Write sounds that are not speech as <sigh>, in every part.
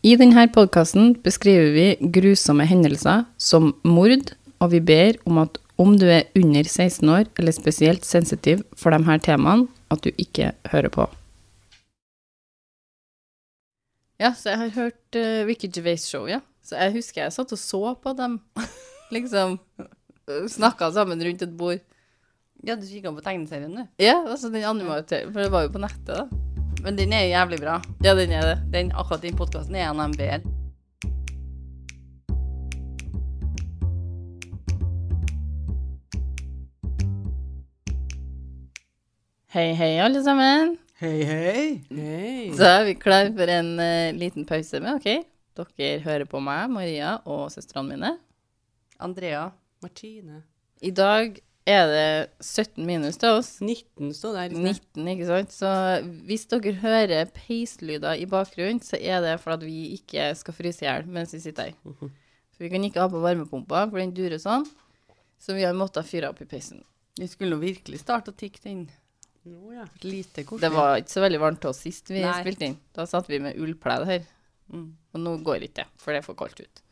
I denne podkasten beskriver vi grusomme hendelser som mord, og vi ber om at om du er under 16 år eller spesielt sensitiv for de her temaene, at du ikke hører på. Ja, så jeg har hørt uh, Ricky Gervais show, ja. Så jeg husker jeg satt og så på dem, <laughs> liksom snakka sammen rundt et bord. Ja, du kikka på tegneserien, du. Ja, altså den animerte, for det var jo på nettet, da. Men den er jævlig bra. Ja, den er det. Den, akkurat den podkasten er NMB-er. Hei, hei, alle sammen. Hei, hei. Hei. Så er vi klar for en uh, liten pause med, OK? Dere hører på meg, Maria og søstrene mine. Andrea. Martine. I dag er det 17 minus til oss. 19 står der. i sted. 19, ikke sant? Så hvis dere hører peislyder i bakgrunnen, så er det for at vi ikke skal fryse i hjel mens vi sitter her. For vi kan ikke ha på varmepumpa, for den durer sånn. Så vi har måttet fyre opp i peisen. Vi skulle nå virkelig starte å tikke den. Jo, ja. Lite kort. Det var ikke så veldig varmt til oss sist vi Nei. spilte inn. Da satt vi med ullpledd her. mm. Og nå går ikke det, for det er for kaldt ut.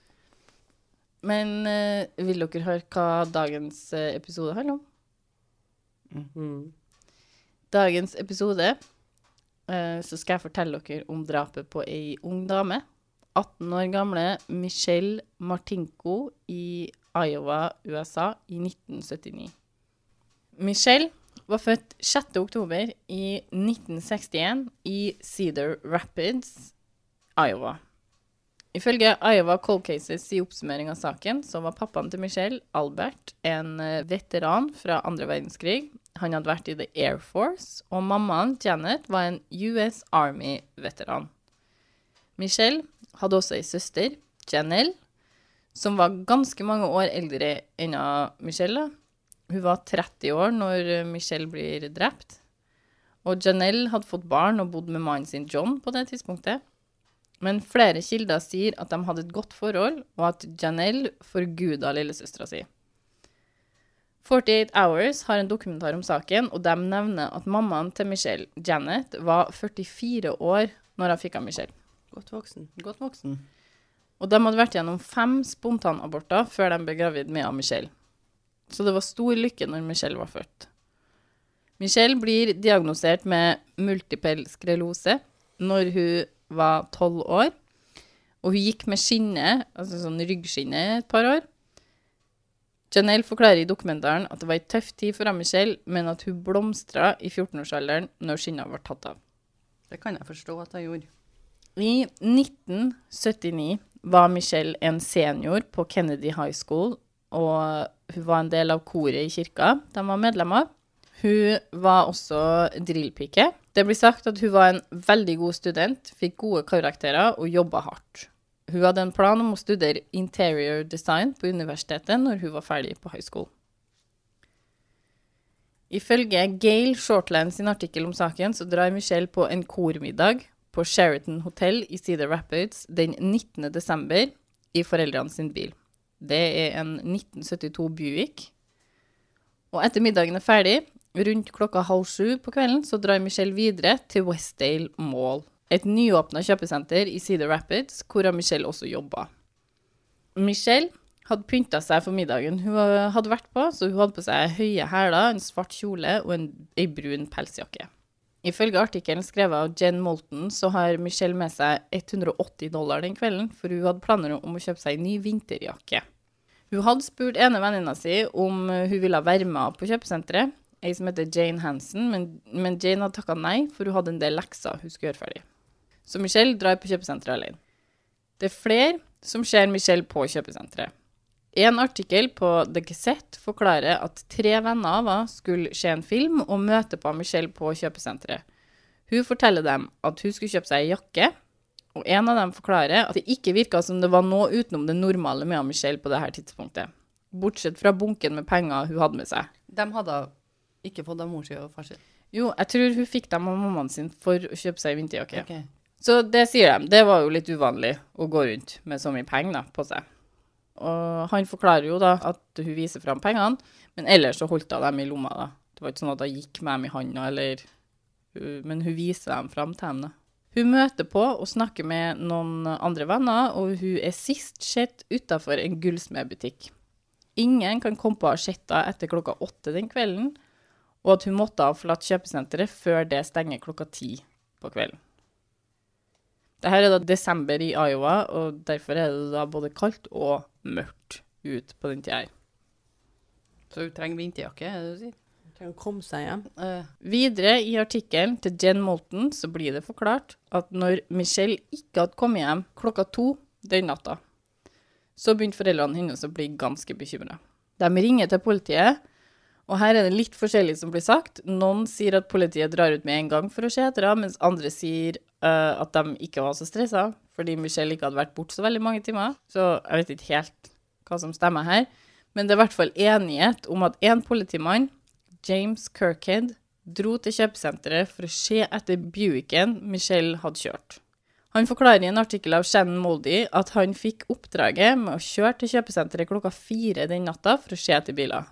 Men uh, vil dere høre hva dagens eh, episode handler om? Mm. Dagens episode uh, så skal jeg fortelle dere om drapet på ei ung dame. 18 år gamle Michelle Martinko i Iowa, USA i 1979. Michelle var født 6. oktober i 1961 i Cedar Rapids, Iowa. Ifølge Iowa Cold Cases i oppsummering av saken, så var pappaen til Michelle, Albert, en eh, veteran fra andre verdenskrig. Han hadde vært i The Air Force, og mammaen, Janet, var en US Army-veteran. Michelle hadde også ei søster, Janelle, som var ganske mange år eldre enn Michelle. Hun var 30 år når Michelle blir drept. Og Janelle hadde fått barn og bodd med mannen sin John på det tidspunktet. Men flere kilder sier at de hadde et godt forhold, og at Janelle forguda lillesøstera si. 48 Hours har en dokumentar om saken, og de nevner at mammaen til Michelle, Janet, var 44 år når hun fikk av Michelle. Godt voksen. Godt voksen. Og de hadde vært gjennom fem spontanaborter før de ble gravid med Michelle. Så det var stor lykke når Michelle var født. Michelle blir diagnosert med multipel skrelose når hun var tolv år. Og hun gikk med skinne, altså sånn ryggskinne, et par år. Janelle forklarer i dokumentaren at det var ei tøff tid for Michelle, men at hun blomstra i 14-årsalderen når skinna ble tatt av. Det kan jeg forstå at hun gjorde. I 1979 var Michelle en senior på Kennedy High School, og hun var en del av koret i kirka de var medlem av. Hun var også drillpike. Det blir sagt at hun var en veldig god student, fikk gode karakterer og jobba hardt. Hun hadde en plan om å studere interior design på universitetet når hun var ferdig på high school. Ifølge Gail Shortland sin artikkel om saken, så drar Michelle på en kormiddag på Sheraton Hotel i Cedar Rapids den 19. desember i foreldrene sin bil. Det er en 1972 Buick. Og etter middagen er ferdig, rundt klokka halv sju på kvelden, så drar Michelle videre til Westdale Mall. Et nyåpna kjøpesenter i Cedar Rapids, hvor Michelle også jobba. Michelle hadde pynta seg for middagen hun hadde vært på, så hun hadde på seg høye hæler, en svart kjole og en, ei brun pelsjakke. Ifølge artikkelen skrevet av Jen Moulton, så har Michelle med seg 180 dollar den kvelden, for hun hadde planer om å kjøpe seg en ny vinterjakke. Hun hadde spurt ene venninna si om hun ville være med på kjøpesenteret, ei som heter Jane Hansen, men, men Jane hadde takka nei, for hun hadde en del lekser hun skulle gjøre ferdig. Så Michelle drar på kjøpesenteret alene. Det er flere som ser Michelle på kjøpesenteret. En artikkel på The Gazette forklarer at tre venner av henne skulle se en film og møte på Michelle på kjøpesenteret. Hun forteller dem at hun skulle kjøpe seg ei jakke, og en av dem forklarer at det ikke virka som det var noe utenom det normale med Michelle på dette tidspunktet. Bortsett fra bunken med penger hun hadde med seg. De hadde ikke fått av mor si og far si? Jo, jeg tror hun fikk dem av mammaen sin for å kjøpe seg vinterjakke. Okay. Så det sier de. Det var jo litt uvanlig å gå rundt med så mye penger da, på seg. Og han forklarer jo da at hun viser fram pengene, men ellers så holdt hun dem i lomma. da. Det var ikke sånn at hun gikk med dem i handa, eller Men hun viser dem fram til henne. Hun møter på og snakker med noen andre venner, og hun er sist sett utafor en gullsmedbutikk. Ingen kan komme på å ha sett henne etter klokka åtte den kvelden, og at hun måtte ha forlatt kjøpesenteret før det stenger klokka ti på kvelden. Dette er da desember i Iowa, og derfor er det da både kaldt og mørkt ut på den tida her. Så hun trenger vinterjakke, er det du sier? Trenger å komme seg hjem. Uh, Videre i artikkelen til Jen Moulton så blir det forklart at når Michelle ikke hadde kommet hjem klokka to den natta, så begynte foreldrene hennes å bli ganske bekymra. De ringer til politiet, og her er det litt forskjellig som blir sagt. Noen sier at politiet drar ut med en gang for å se etter henne, mens andre sier uh, at de ikke var så stressa, fordi Michelle ikke hadde vært borte så veldig mange timer. Så jeg vet ikke helt hva som stemmer her. Men det er i hvert fall enighet om at en politimann James Kirkhead dro til kjøpesenteret for å se etter Buicken Michelle hadde kjørt. Han forklarer i en artikkel av Shannon Moldy at han fikk oppdraget med å kjøre til kjøpesenteret klokka fire den natta for å se etter biler.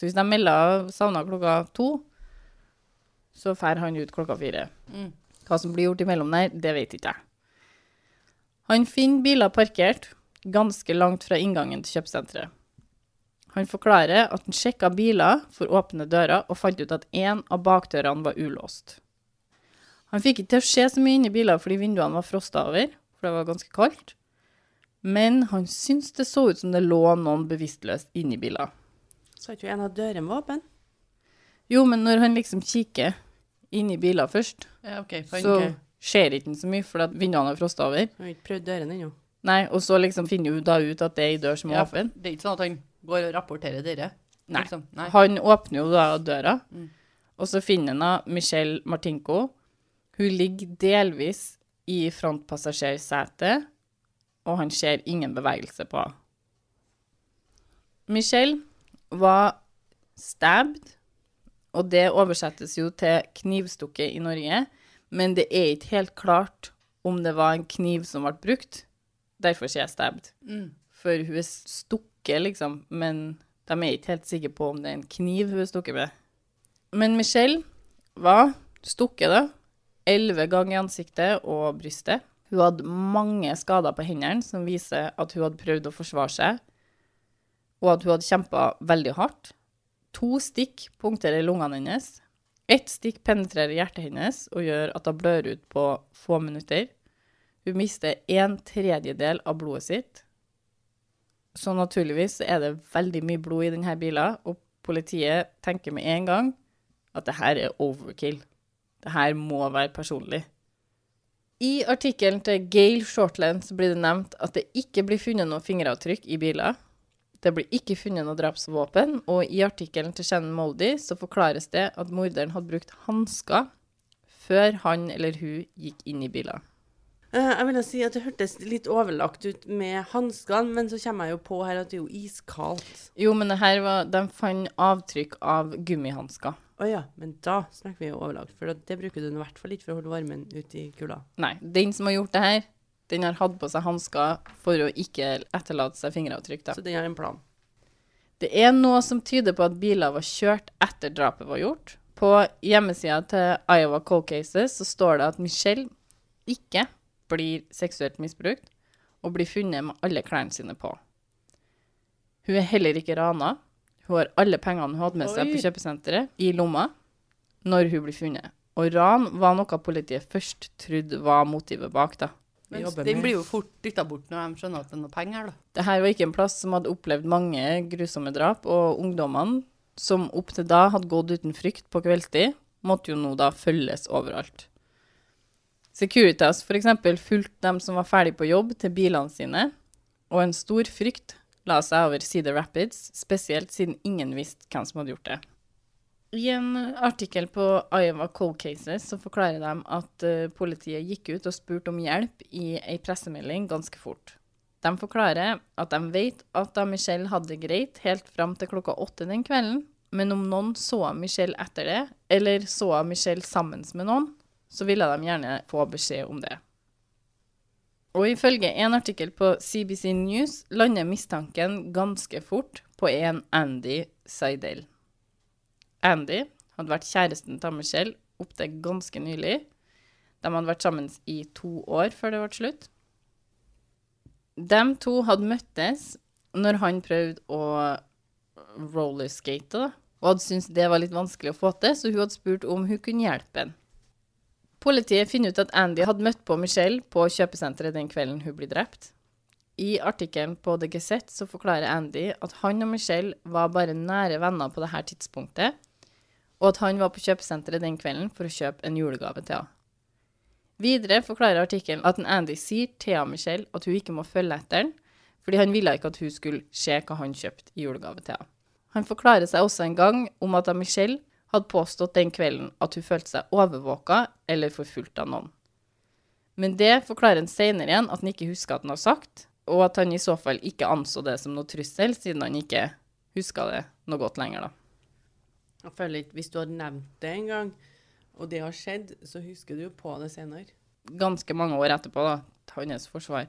Så hvis de melder savna klokka to, så drar han ut klokka fire. Mm. Hva som blir gjort imellom der, det vet ikke jeg. Han finner biler parkert ganske langt fra inngangen til kjøpesenteret. Han forklarer at han sjekka biler for åpne dører og fant ut at én av bakdørene var ulåst. Han fikk ikke til å se så mye inni biler fordi vinduene var frosta over, for det var ganske kaldt. Men han syntes det så ut som det lå noen bevisstløst inni biler. Sa ikke en av dørene var åpen? Jo, men når han liksom kikker inn i biler først, Ja, okay, så skjer ser ikke han så mye for vinduene er frosta over. Han har ikke prøvd dørene ennå. Nei, og så liksom finner hun da ut at det er ei dør som er ja, åpen. det er ikke sånn at han går og rapporterer dere? Nei. Liksom. Nei. Han åpner jo da døra, Mm. og så finner han Michelle Martinko. Hun ligger delvis i frontpassasjersetet, og han ser ingen bevegelse på henne. Michelle var stabbed, og det oversettes jo til knivstukket i Norge, men det er ikke helt klart om det var en kniv som ble brukt. Derfor sier jeg stabbed. Mm. For hun er stukket, liksom, men de er ikke helt sikre på om det er en kniv hun er stukket med. Men Michelle var stukket, da. Elleve ganger i ansiktet og brystet. Hun hadde mange skader på hendene som viser at hun hadde prøvd å forsvare seg, og at hun hadde kjempa veldig hardt. To stikk punkterer lungene hennes. Ett stikk penetrerer hjertet hennes og gjør at hun blør ut på få minutter. Hun mister en tredjedel av blodet sitt. Så naturligvis er det veldig mye blod i denne bilen, og politiet tenker med en gang at det her er overkill. Det her må være personlig. I artikkelen til Gail Shortland blir det nevnt at det ikke blir funnet noe fingeravtrykk i biler. Det blir ikke funnet noe drapsvåpen, og i artikkelen til Shannon Moldy så forklares det at morderen hadde brukt hansker før han eller hun gikk inn i bilen. Eh, jeg vil si at det hørtes litt overlagt ut med hanskene, men så kommer jeg jo på her at det er jo iskaldt. Jo, men det her var, de fant avtrykk av gummihansker. Å ja, men da snakker vi jo overlagt, for det bruker du i hvert fall ikke for å holde varmen ute i kulda. Nei, den som har gjort det her, den har hatt på seg hansker for å ikke etterlate seg fingeravtrykk. Da. Så den har en plan. Det er noe som tyder på at biler var kjørt etter drapet var gjort. På hjemmesida til Iowa Cold Cases så står det at Michelle ikke blir seksuelt misbrukt og blir funnet med alle klærne sine på. Hun er heller ikke rana. Hun har alle pengene hun hadde med seg Oi. på kjøpesenteret, i lomma når hun blir funnet. Og ran var noe politiet først trodde var motivet bak, da. Men den blir jo fort dytta bort når de skjønner at det er noe penger, da. Det her var ikke en plass som hadde opplevd mange grusomme drap, og ungdommene, som opp til da hadde gått uten frykt på kveldstid, måtte jo nå da følges overalt. Securitas eksempel fulgte dem som var ferdig på jobb, til bilene sine, og en stor frykt la seg over Cedar Rapids, spesielt siden ingen visste hvem som hadde gjort det. I en artikkel på Iowa Cold Cases så forklarer de at uh, politiet gikk ut og spurte om hjelp i ei pressemelding ganske fort. De forklarer at de vet at da Michelle hadde det greit helt fram til klokka åtte den kvelden, men om noen så Michelle etter det, eller så Michelle sammen med noen, så ville de gjerne få beskjed om det. Og ifølge en artikkel på CBC News lander mistanken ganske fort på en Andy Seidel. Andy hadde vært kjæresten til Michelle opptil ganske nylig. De hadde vært sammen i to år før det ble slutt. De to hadde møttes når han prøvde å rollerskate, da, og hadde syntes det var litt vanskelig å få til, så hun hadde spurt om hun kunne hjelpe ham. Politiet finner ut at Andy hadde møtt på Michelle på kjøpesenteret den kvelden hun ble drept. I artikkelen på The Gazette så forklarer Andy at han og Michelle var bare nære venner på dette tidspunktet, og at han var på kjøpesenteret den kvelden for å kjøpe en julegave til henne. Videre forklarer artikkelen at en Andy sier til Michelle at hun ikke må følge etter han, fordi han ville ikke at hun skulle se hva han kjøpte i julegave til henne. Han forklarer seg også en gang om at Michelle hadde påstått den kvelden at hun følte seg overvåka eller forfulgt av noen. Men det forklarer han senere igjen at han ikke husker at han har sagt, og at han i så fall ikke anså det som noe trussel, siden han ikke huska det noe godt lenger, da. Jeg føler ikke, Hvis du hadde nevnt det en gang, og det har skjedd, så husker du jo på det senere. Ganske mange år etterpå, da, til hans forsvar,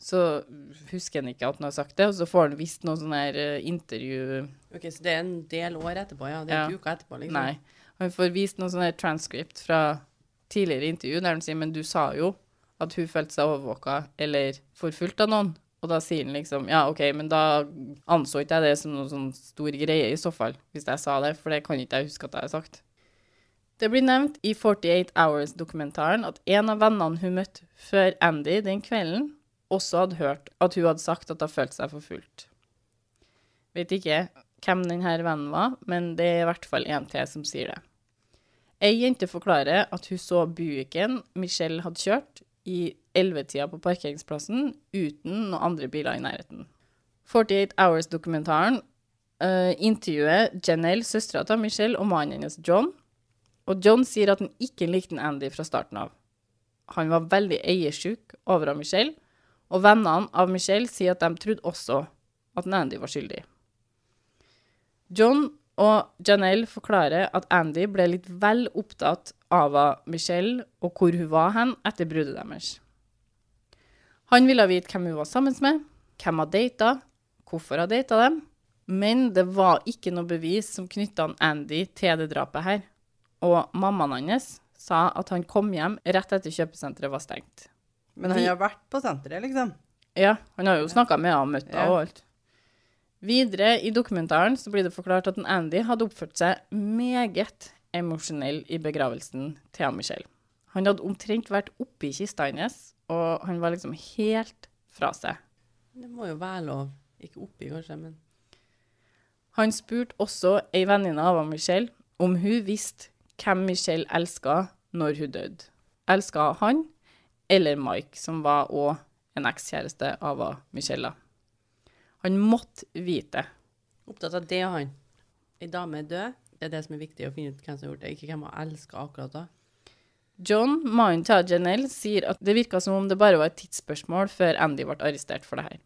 så husker han ikke at han har sagt det, og så får han visst noe sånn her eh, intervju Ok, Så det er en del år etterpå, ja? Det er Ja. ikke uka etterpå, liksom? Nei. Han får vist noe sånn her transcript fra tidligere intervju der han sier men du sa jo at hun følte seg overvåka eller forfulgt av noen. Og da sier han liksom ja, OK, men da anså ikke jeg det som noen sånn stor greie i så fall, hvis jeg sa det, for det kan ikke jeg huske at jeg har sagt. Det blir nevnt i 48 Hours-dokumentaren at en av vennene hun møtte før Andy den kvelden, også hadde hørt at hun hadde sagt at hun følte seg forfulgt. Vet ikke hvem denne vennen var, men det er i hvert fall en til som sier det. Ei jente forklarer at hun så Buicken Michelle hadde kjørt i 11-tida på parkeringsplassen uten noen andre biler i nærheten. 48 Hours-dokumentaren uh, intervjuer Janelle, søstera til Michelle, og mannen hennes John. Og John sier at han ikke likte Andy fra starten av. Han var veldig eiersjuk over av Michelle, og vennene av Michelle sier at de trodde også at Andy var skyldig. John og Janelle forklarer at Andy ble litt vel opptatt av Michelle og hvor hun var hen etter bruddet deres. Han ville vite hvem hun var sammen med, hvem hun data, hvorfor hun data dem, men det var ikke noe bevis som knytta Andy til det drapet her. Og mammaen hans sa at han kom hjem rett etter kjøpesenteret var stengt. Men han har vært på senteret, liksom. Ja, han har jo snakka med henne og møtt henne og alt. Videre i dokumentaren så blir det forklart at Andy hadde oppført seg meget emosjonell i begravelsen til Michelle. Han hadde omtrent vært oppi kista hennes, og han var liksom helt fra seg. Det må jo være lov. Ikke oppi, kanskje, men Han spurte også ei venninne av Michelle om hun visste hvem Michelle elska når hun døde. Elska han eller Mike, som var òg en ekskjæreste av Michelle. Han måtte vite. opptatt av det, han. Ei dame er død. Det er det som er viktig å finne ut hvem som har gjort det, ikke hvem hun elsker akkurat da. John, mannen til Janelle, sier at det virka som om det bare var et tidsspørsmål før Andy ble arrestert for det her.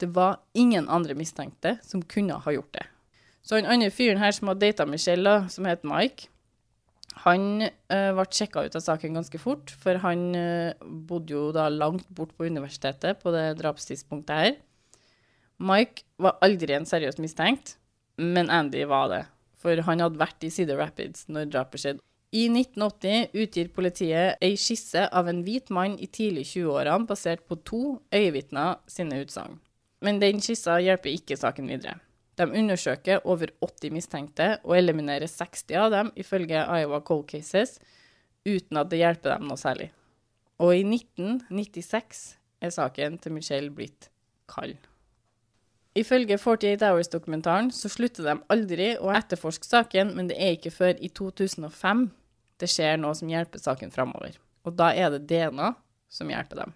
Det var ingen andre mistenkte som kunne ha gjort det. Så han andre fyren her som hadde data Michelle, som het Mike, han ø, ble sjekka ut av saken ganske fort, for han ø, bodde jo da langt bort på universitetet på det drapstidspunktet her. Mike var aldri en seriøs mistenkt, men Andy var det. For han hadde vært i Cedar Rapids når drapet skjedde. I 1980 utgir politiet ei skisse av en hvit mann i tidlig 20-årene basert på to øyevitner sine utsagn. Men den skissa hjelper ikke saken videre. De undersøker over 80 mistenkte og eliminerer 60 av dem ifølge Iowa Cold Cases, uten at det hjelper dem noe særlig. Og i 1996 er saken til Michelle blitt kald. Ifølge 48 Hours-dokumentaren så slutter de aldri å etterforske saken, men det er ikke før i 2005 det skjer noe som hjelper saken framover. Og da er det DNA som hjelper dem.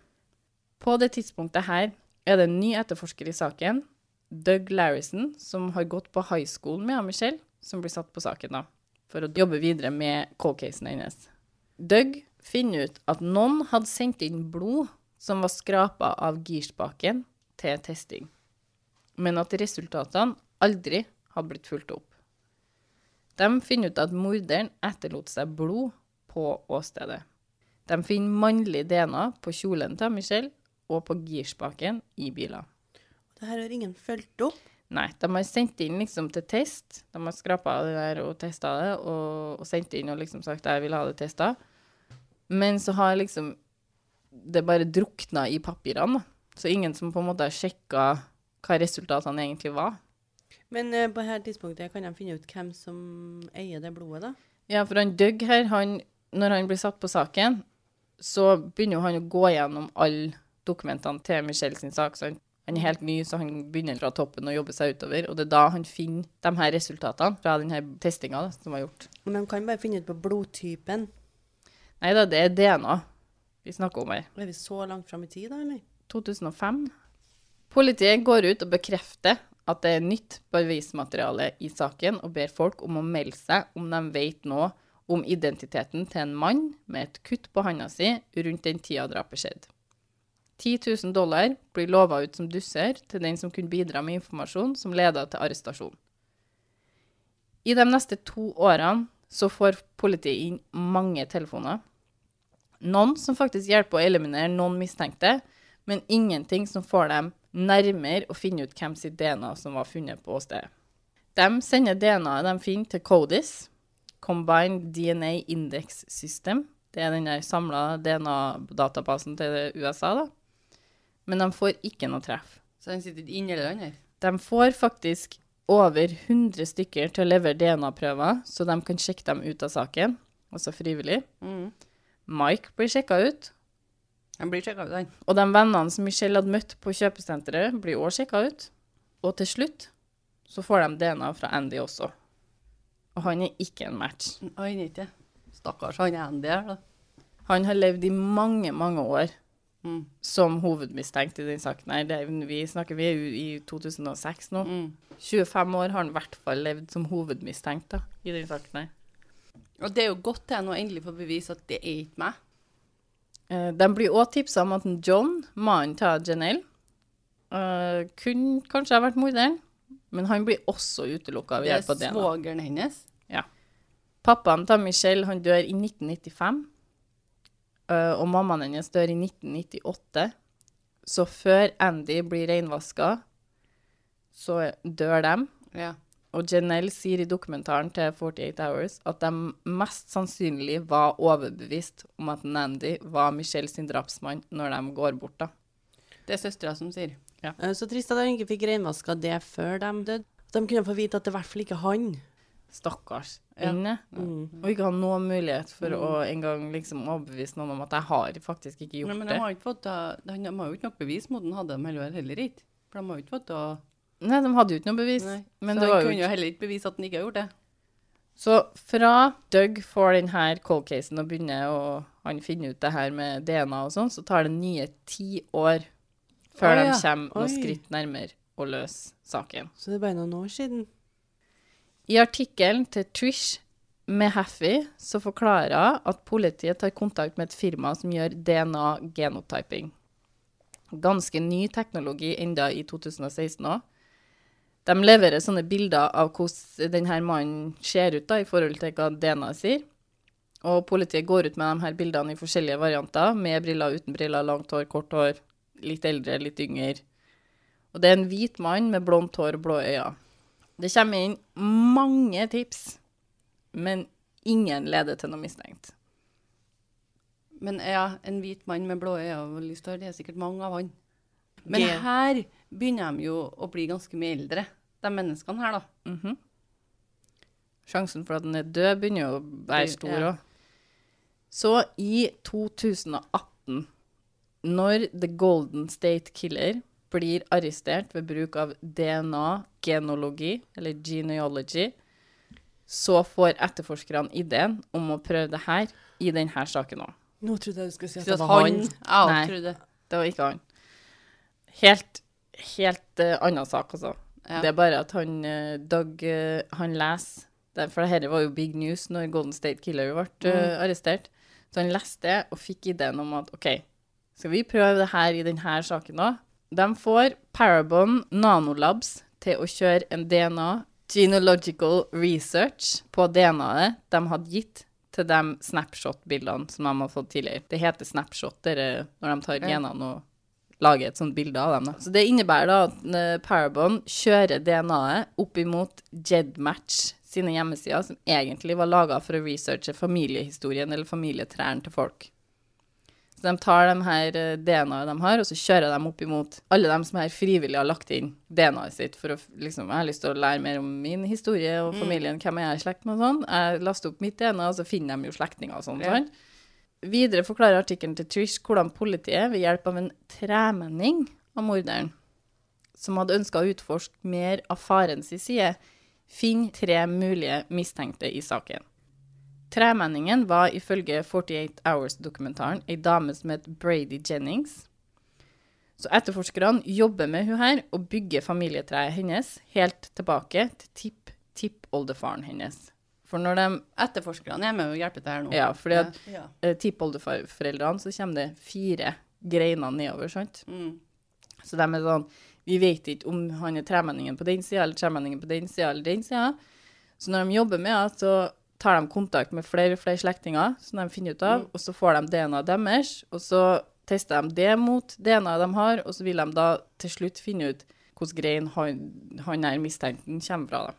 På det tidspunktet her er det en ny etterforsker i saken, Doug Larrison, som har gått på high school med Michelle, som blir satt på saken da, for å jobbe videre med cold-casen hennes. Doug finner ut at noen hadde sendt inn blod som var skrapa av girspaken til testing men at resultatene aldri hadde blitt fulgt opp. De finner ut at morderen etterlot seg blod på åstedet. De finner mannlig DNA på kjolen til Michelle og på girspaken i biler. Det her har ingen fulgt opp. Nei, de har sendt inn liksom til test. De har skrapa det der og testa det, og, og sendt inn og liksom sagt jeg vil ha det testa. Men så har liksom det bare drukna i papirene. Så ingen som på en måte har sjekka hva resultatene egentlig var. Men uh, på dette tidspunktet kan de finne ut hvem som eier det blodet, da? Ja, for han Doug her, han, når han blir satt på saken, så begynner jo han å gå gjennom alle dokumentene til Michelle sin sak. Så han, han er helt ny, så han begynner fra toppen og jobber seg utover. Og det er da han finner de her resultatene fra denne testinga som var gjort. Men de kan bare finne ut på blodtypen. Nei da, det er DNA vi snakker om her. Er vi så langt fram i tid, da, eller? 2005. Politiet går ut og bekrefter at det er nytt bevismateriale i saken, og ber folk om å melde seg om de vet noe om identiteten til en mann med et kutt på handa si rundt den tida drapet skjedde. 10 000 dollar blir lova ut som dusser til den som kunne bidra med informasjon som leda til arrestasjon. I de neste to årene så får politiet inn mange telefoner. Noen som faktisk hjelper å eliminere noen mistenkte, men ingenting som får dem nærmere å finne ut hvem sitt DNA som var funnet på stedet. De sender DNA-et de finner til CODIS, Combined DNA Index System. Det er den der samla DNA-databasen til USA, da. Men de får ikke noe treff. Så den sitter inne eller under? De får faktisk over 100 stykker til å levere DNA-prøver, så de kan sjekke dem ut av saken, altså frivillig. Mm. Mike blir sjekka ut, Den blir sjekka ut, den. og de vennene som Michelle hadde møtt på kjøpesenteret, blir også sjekka ut. Og til slutt så får de DNA fra Andy også. Og han er ikke en match. Oi, ikke. Stakkars han Andy her, da. Han har levd i mange, mange år Mm. som hovedmistenkt i den saken her. Det er, vi snakker vi er i 2006 nå. Mm. 25 år har han i hvert fall levd som hovedmistenkt da, i den saken her. Og det er jo godt til nå endelig får bevise at det er ikke meg. Eh, de blir også tipsa om at John, mannen til Janelle, uh, kunne kanskje ha vært morderen, men han blir også utelukka ved hjelp av DNA. Det er svogeren hennes. Ja. Pappaen til Michelle han dør i 1995, uh, og mammaen hennes dør i 1998. Så før Andy blir reinvaska, så dør de. Ja. Og Janelle sier i dokumentaren til 48 Hours at de mest sannsynlig var overbevist om at Nandy var Michelle sin drapsmann når de går bort, da. Det er søstera som sier. Ja. Så trist at de ikke fikk renvaska det før de døde. De kunne få vite at det i hvert fall ikke er han. Stakkars Ja. inne. Mm. Og ikke ha noen mulighet for å engang liksom overbevise noen om at jeg har faktisk ikke gjort Nei, men de det. har, ikke fått, de, har jo ikke nok bevis mot den, hadde de heller, heller ikke. For de har jo ikke fått uh, Nei, de hadde jo ikke noe bevis. Nei. Men Så det han jo kunne ikke jo heller ikke bevise at han ikke har gjort det. Så fra Doug får denne cold casen og begynner å han finner ut det her med DNA og sånn, så tar det nye ti år før Oi, de kommer noen skritt nærmere å løse saken. Så det er bare noen år siden. I artikkelen til Trish med Haffy så forklarer hun at politiet tar kontakt med et firma som gjør DNA-genotyping. Ganske ny teknologi enda i 2016 òg. De leverer sånne bilder av hvordan denne mannen ser ut da, i forhold til hva DNA sier. Og politiet går ut med de her bildene i forskjellige varianter, med briller, uten briller, langt hår, kort hår, litt eldre, litt yngre. Og det er en hvit mann med blondt hår og blå øyne. Det kommer inn mange tips, men ingen leder til noe mistenkt. Men ja, en hvit mann med blå øyne og lyst hår, det er sikkert mange av han. Men her begynner de jo å bli ganske mye eldre, de menneskene her, da. Mhm. Sjansen for at den er død, begynner jo å være stor stor ja. Så i 2018, når The Golden State Killer blir arrestert ved bruk av DNA-genologi, eller genealogy, så får etterforskerne ideen om å prøve det her i denne saken òg. Nå trodde jeg du skulle si at det var han, han. Ja, Nei. det. Det var ikke han. Helt, helt uh, annen sak, altså. Ja. Det er bare at han uh, Doug uh, han leser For dette var jo big news når Golden State Killer ble mm. arrestert. Så han leste det og fikk ideen om at OK, skal vi prøve det her i denne saken òg? De får Parabon Nanolabs til å kjøre en DNA genealogical research på DNA-et de hadde gitt til de snapshot-bildene som de har fått tidligere. Det heter snapshot dere, når de tar genene og lager et sånt bilde av dem. Da. Så det innebærer da at eh, Parabon kjører DNA-et opp imot Jedmatch sine hjemmesider, som egentlig var laga for å researche familiehistorien eller familietrærne til folk. Så de tar de her eh, DNA-et de har, og så kjører de opp imot alle dem som her frivillig har lagt inn DNA-et sitt for å liksom Jeg har lyst til å lære mer om min historie og familien, hvem jeg er i slekt med og sånn. Jeg laster opp mitt DNA, og så finner de jo slektninger og sånn. Ja. sant? Videre forklarer artikkelen til Trish hvordan politiet ved hjelp av en tremenning av morderen, som hadde ønska å utforske mer av farens side, finner tre mulige mistenkte i saken. Tremenningen var ifølge 48 Hours-dokumentaren ei dame som het Brady Jennings. Så etterforskerne jobber med hun her og bygger familietreet hennes helt tilbake til tipp-tippoldefaren hennes. For når de Etterforskerne er med og hjelper til her nå. Ja, fordi at Ja. eh, tippoldeforeldrene, så kommer det fire greiner nedover, sant? Mm. Så de er sånn Vi vet ikke om han er tremenningen på den sida eller tremenningen på den sida eller den sida. Så når de jobber med det, så tar de kontakt med flere og flere slektninger som de finner ut av, og så får de DNA-et deres, og så tester de det mot DNA-et de har, og så vil de da til slutt finne ut hvilken grein han, han er mistenkten kommer fra. Da.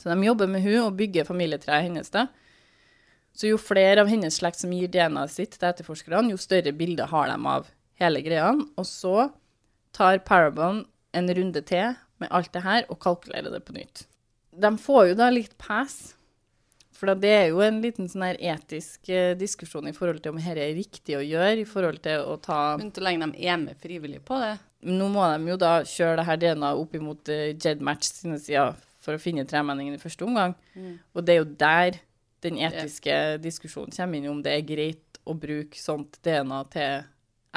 Så de jobber med hun og bygger familietreet hennes. da. Så jo flere av hennes slekt som gir DNA-et sitt til etterforskerne, jo større bilde har de av hele greia. Og så tar Parabon en runde til med alt det her og kalkulerer det på nytt. De får jo da litt pass, for det er jo en liten sånn her etisk eh, diskusjon i forhold til om dette er riktig å gjøre, i forhold til å ta Men så lenge de er med frivillig på det. Nå må de jo da kjøre det her DNA opp imot uh, JedMatch sine sider for å finne tremenningen i første omgang. Og det er jo der den etiske diskusjonen kommer inn, om det er greit å bruke sånt DNA til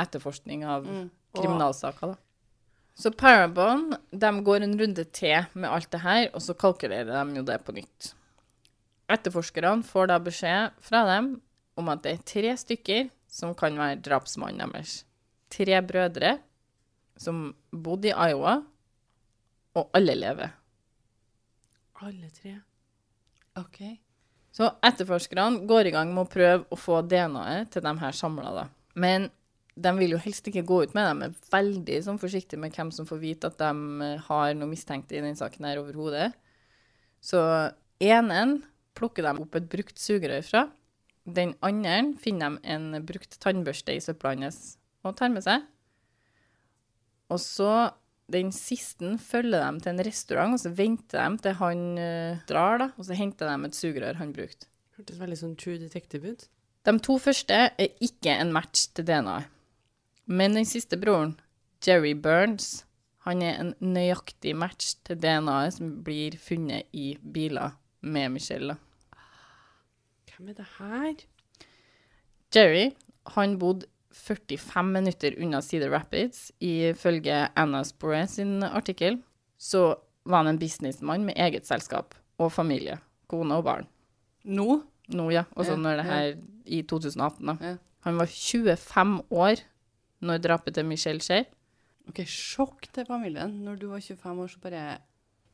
etterforskning av kriminalsaker. da. Så Parabon de går en runde til med alt det her, og så kalkulerer de jo det på nytt. Etterforskerne får da beskjed fra dem om at det er tre stykker som kan være drapsmannen deres. Tre brødre som bodde i Iowa, og alle lever. Alle tre. OK. Så etterforskerne går i gang med å prøve å få DNA-et til de her samla. Men de vil jo helst ikke gå ut med dem, De er veldig sånn forsiktige med hvem som får vite at de eh, har noe mistenkt i denne saken her overhodet. Så enen plukker de opp et brukt sugerør fra. Den andre finner de en brukt tannbørste i søpla hans og tar med seg. Og så den siste følger dem til en restaurant, og så venter de til han uh, drar, da, og så henter de et sugerør han brukte. Hørtes veldig sånn True Detective ut. De to første er ikke en match til DNA. Men den siste broren, Jerry Burns, han er en nøyaktig match til DNA-et som blir funnet i biler med Michelle. Hvem er det her? Jerry, han bodde 45 minutter unna Cedar Rapids. Ifølge Anna Spore sin artikkel så var han en businessmann med eget selskap og familie, kone og barn. Nå? Nå, ja. Altså Ja, når det ja. i 2018, da. Ja. Han var 25 år når drapet til Michelle skjer. OK, sjokk til familien. Når du var 25 år, så bare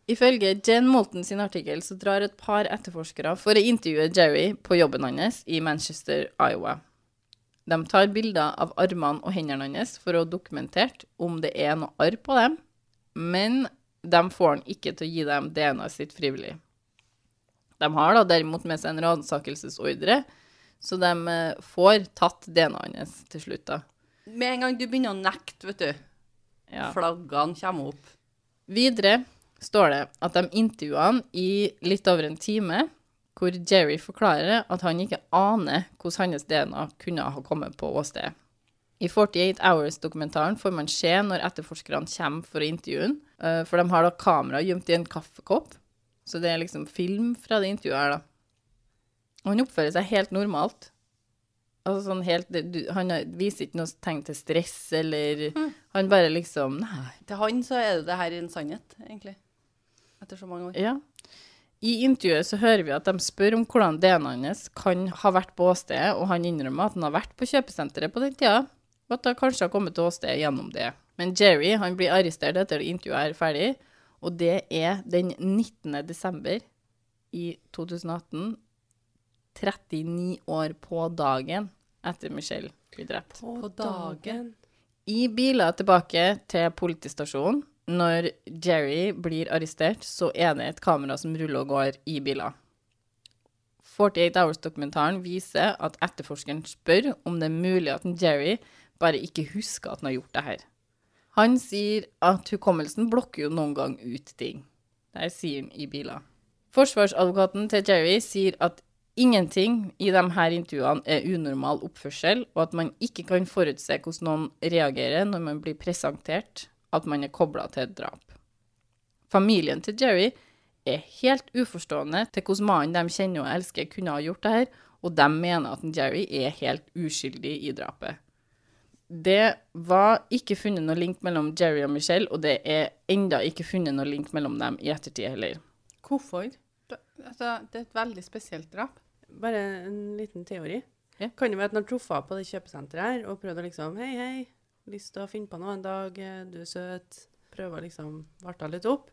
Ifølge Jen Moulton sin artikkel så drar et par etterforskere for å intervjue Jerry på jobben hans i Manchester, Iowa. De tar bilder av armene og hendene hans for å ha dokumentert om det er noe arr på dem, men de får han ikke til å gi dem DNA-et sitt frivillig. De har da derimot med seg en ransakelsesordre, så de eh, får tatt DNA-et hans til slutt, da. Med en gang du begynner å nekte, vet du, Ja. flaggene kommer opp. Videre står det at de intervjuer han i litt over en time, hvor Jerry forklarer at han ikke aner hvordan hans DNA kunne ha kommet på åstedet. I 48 Hours-dokumentaren får man se når etterforskerne kommer for å intervjue han, eh, for de har da kamera gjemt i en kaffekopp, så det er liksom film fra det intervjuet her, da. Og han oppfører seg helt normalt. Altså sånn helt, han viser ikke noe tegn til stress, eller Han bare liksom Nei, Til han så er det her en sannhet, egentlig. Etter så mange år. Ja. I intervjuet så hører vi at de spør om hvordan DNA-en hans kan ha vært på åstedet, og han innrømmer at han har vært på kjøpesenteret på den tida, og at han kanskje har kommet til åstedet gjennom det. Men Jerry han blir arrestert etter at intervjuet er ferdig, og det er den 19. desember i 2018, 39 år på dagen etter Michelle blir drept. På, dagen. I biler tilbake til politistasjonen, når Jerry blir arrestert, så er det et kamera som ruller og går i biler. 48 Hours-dokumentaren viser at etterforskeren spør om det er mulig at Jerry bare ikke husker at han har gjort det her. Han sier at hukommelsen blokker jo noen gang ut ting. Det sier han i biler. Forsvarsadvokaten til Jerry sier at ingenting i de her intervjuene er unormal oppførsel, og at man ikke kan forutse hvordan noen reagerer når man blir presentert at man er kobla til et drap. Familien til Jerry er helt uforstående til hvordan mannen de kjenner og elsker, kunne ha gjort det her, og de mener at Jerry er helt uskyldig i drapet. Det var ikke funnet noe link mellom Jerry og Michelle, og det er enda ikke funnet noe link mellom dem i ettertid heller. Hvorfor? Det, altså, det er et veldig spesielt drap. Bare en liten teori. Ja. Kan jo være at han har truffet på det kjøpesenteret her og prøvd å liksom Hei, hei, lyst til å finne på noe en dag, eh, du er søt. Prøver liksom varte litt opp.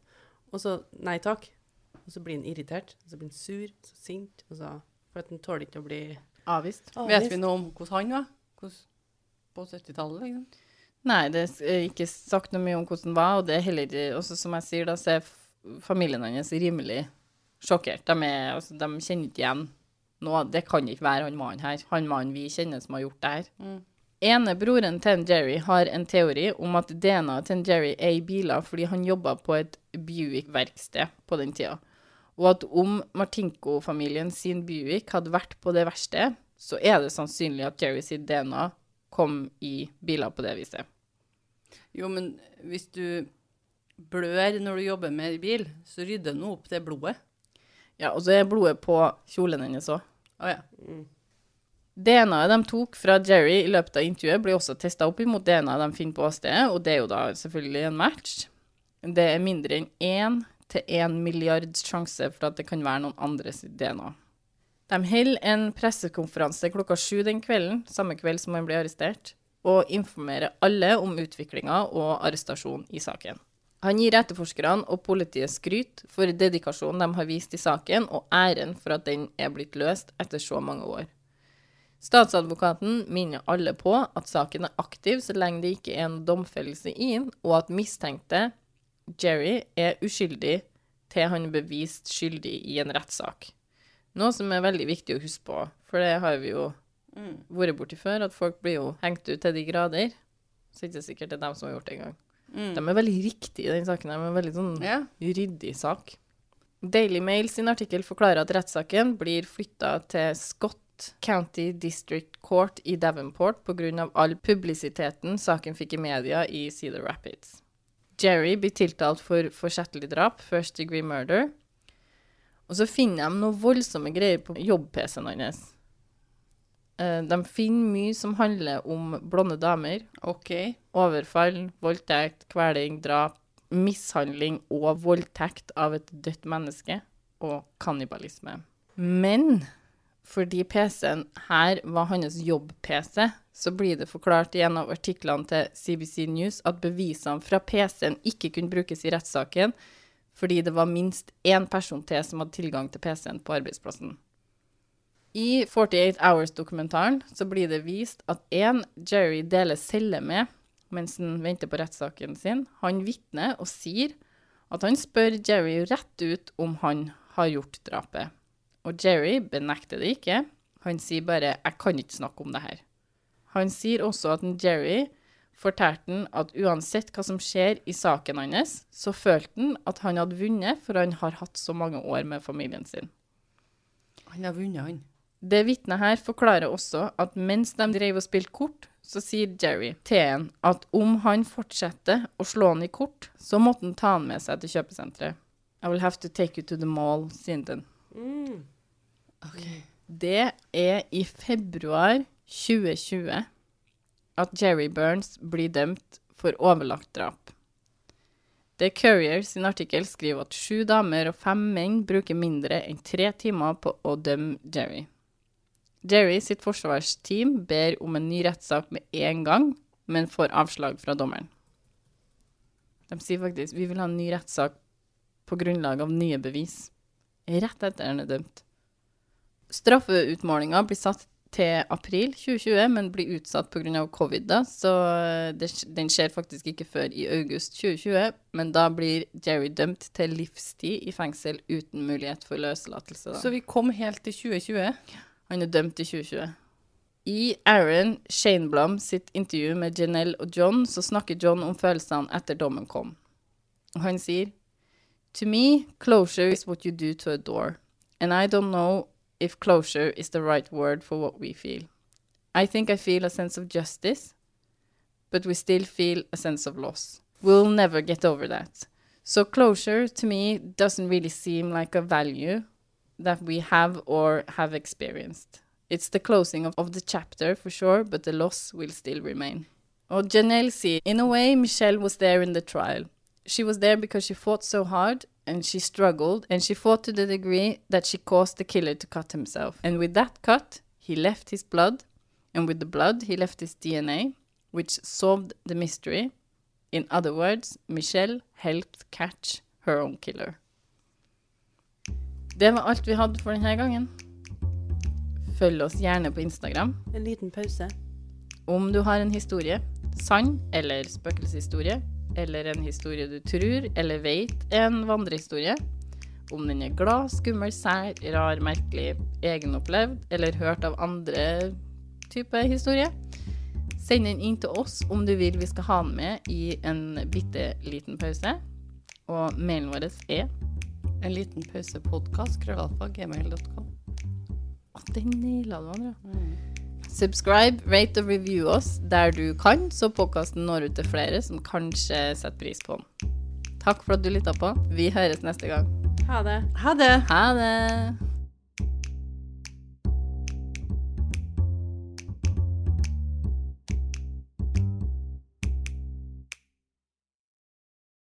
Og så nei takk. Og så blir han irritert, og så blir han sur, så sint, og så For at han tåler ikke å bli Avvist. Vet vi noe om hvordan han var? Hvordan, på 70-tallet, liksom? Nei, det er ikke sagt noe mye om hvordan han var, og det er heller ikke Også som jeg sier, da, så er familien hans rimelig sjokkert. De, er, altså, de kjenner ikke igjen noe. Det kan ikke være han mannen her. Han mannen vi kjenner som har gjort det her. Mm. Ene broren til Jerry har en teori om at DNA-et til Jerry er i biler fordi han jobba på et Buick-verksted på den tida. Og at om Martinko-familien sin Buick hadde vært på det verkstedet, så er det sannsynlig at Jerry sitt DNA kom i biler på det viset. Jo, men hvis du blør når du jobber med bil, så rydder nå opp det blodet. Ja, og så er blodet på kjolen hennes òg. Å ja. DNA-et de tok fra Jerry i løpet av intervjuet, blir også testa opp imot DNA de finner på åstedet, og det er jo da selvfølgelig en match. Det er mindre enn én til én milliards sjanse for at det kan være noen andres DNA. De holder en pressekonferanse klokka sju den kvelden, samme kveld som han ble arrestert, og informerer alle om utviklinga og arrestasjon i saken. Han gir etterforskerne og politiet skryt for dedikasjonen de har vist i saken, og æren for at den er blitt løst etter så mange år. Statsadvokaten minner alle på at saken er aktiv så lenge det ikke er en domfellelse i den, og at mistenkte Jerry er uskyldig til han er bevist skyldig i en rettssak. Noe som er veldig viktig å huske på, for det har vi jo vært borti før, at folk blir jo hengt ut til de grader. Så det er ikke sikkert det er dem som har gjort det engang. De er veldig riktige i den saken. De er en veldig sånn Ja. ryddig sak. Daily Mail sin artikkel forklarer at rettssaken blir flytta til Scott County District Court i Davenport pga. all publisiteten saken fikk i media i Cedar Rapids. Jerry blir tiltalt for forsettlig drap, first degree murder. Og så finner de noen voldsomme greier på jobb-PC-en hans. Eh, De finner mye som handler om blonde damer, OK. overfall, voldtekt, kveling, drap, mishandling og voldtekt av et dødt menneske, og kannibalisme. Men fordi PC-en her var hans jobb-PC, så blir det forklart i en av artiklene til CBC News at bevisene fra PC-en ikke kunne brukes i rettssaken, fordi det var minst én person til som hadde tilgang til PC-en på arbeidsplassen. I 48 Hours-dokumentaren så blir det vist at en Jerry deler celle med mens han venter på rettssaken sin. Han vitner og sier at han spør Jerry rett ut om han har gjort drapet. Og Jerry benekter det ikke. Han sier bare 'jeg kan ikke snakke om det her'. Han sier også at Jerry fortalte han at uansett hva som skjer i saken hans, så følte han at han hadde vunnet, for han har hatt så mange år med familien sin. Han har vunnet, han. Det vitnet her forklarer også at mens de drev og spilte kort, så sier Jerry til han at om han fortsetter å slå han i kort, så måtte han ta han med seg til kjøpesenteret. I will have to take you to the mall, sier han. mm. Det er i februar 2020 at Jerry Burns blir dømt for overlagt drap. The Courier sin artikkel skriver at sju damer og fem menn bruker mindre enn tre timer på å dømme Jerry. Jerry sitt forsvarsteam ber om en ny rettssak med en gang, men får avslag fra dommeren. De sier faktisk vi vil ha en ny rettssak på grunnlag av nye bevis. Rett etter at han er dømt. Straffeutmålinga blir satt til april 2020, men blir utsatt pga. covid, da. Så eh, det, den skjer faktisk ikke før i august 2020. Men da blir Jerry dømt til livstid i fengsel uten mulighet for løslatelse. da. Så vi kom helt til 2020. Han er dømt i 2020. I Aaron Shaneblom sitt intervju med Janelle og John så snakker John om følelsene etter dommen kom. Og han sier To me, closure is what you do to a door. And I don't know if closure is the right word for what we feel. I think I feel a sense of justice, but we still feel a sense of loss. We'll never get over that. So closure to me doesn't really seem like a value that we have or have experienced. It's the closing of, of the chapter for sure, but the loss will still remain. Og Janelle sier, in a way, Michelle was there in the trial. She was there because she fought so hard and she struggled and she fought to the degree that she caused the killer to cut himself. And with that cut, he left his blood, and with the blood, he left his DNA, which solved the mystery. In other words, Michelle helped catch her own killer. Det var alt vi hadde for denne gangen. Følg oss gjerne på Instagram. En liten pause. Om du har en historie, sann eller spøkelseshistorie, eller en historie du tror eller vet er en vandrehistorie, om den er glad, skummel, sær, rar, merkelig, egenopplevd eller hørt av andre type historie, send den inn til oss om du vil vi skal ha den med i en bitte liten pause. Og mailen vår er En liten pausepodkast, krøllalfa, gmail.com. Å, den naila du, Andrea. Subscribe, rate og review oss der du kan, så podkasten når ut til flere som kanskje setter pris på den. Takk for at du lytta på. Vi høres neste gang. Ha det. Ha det! Ha det!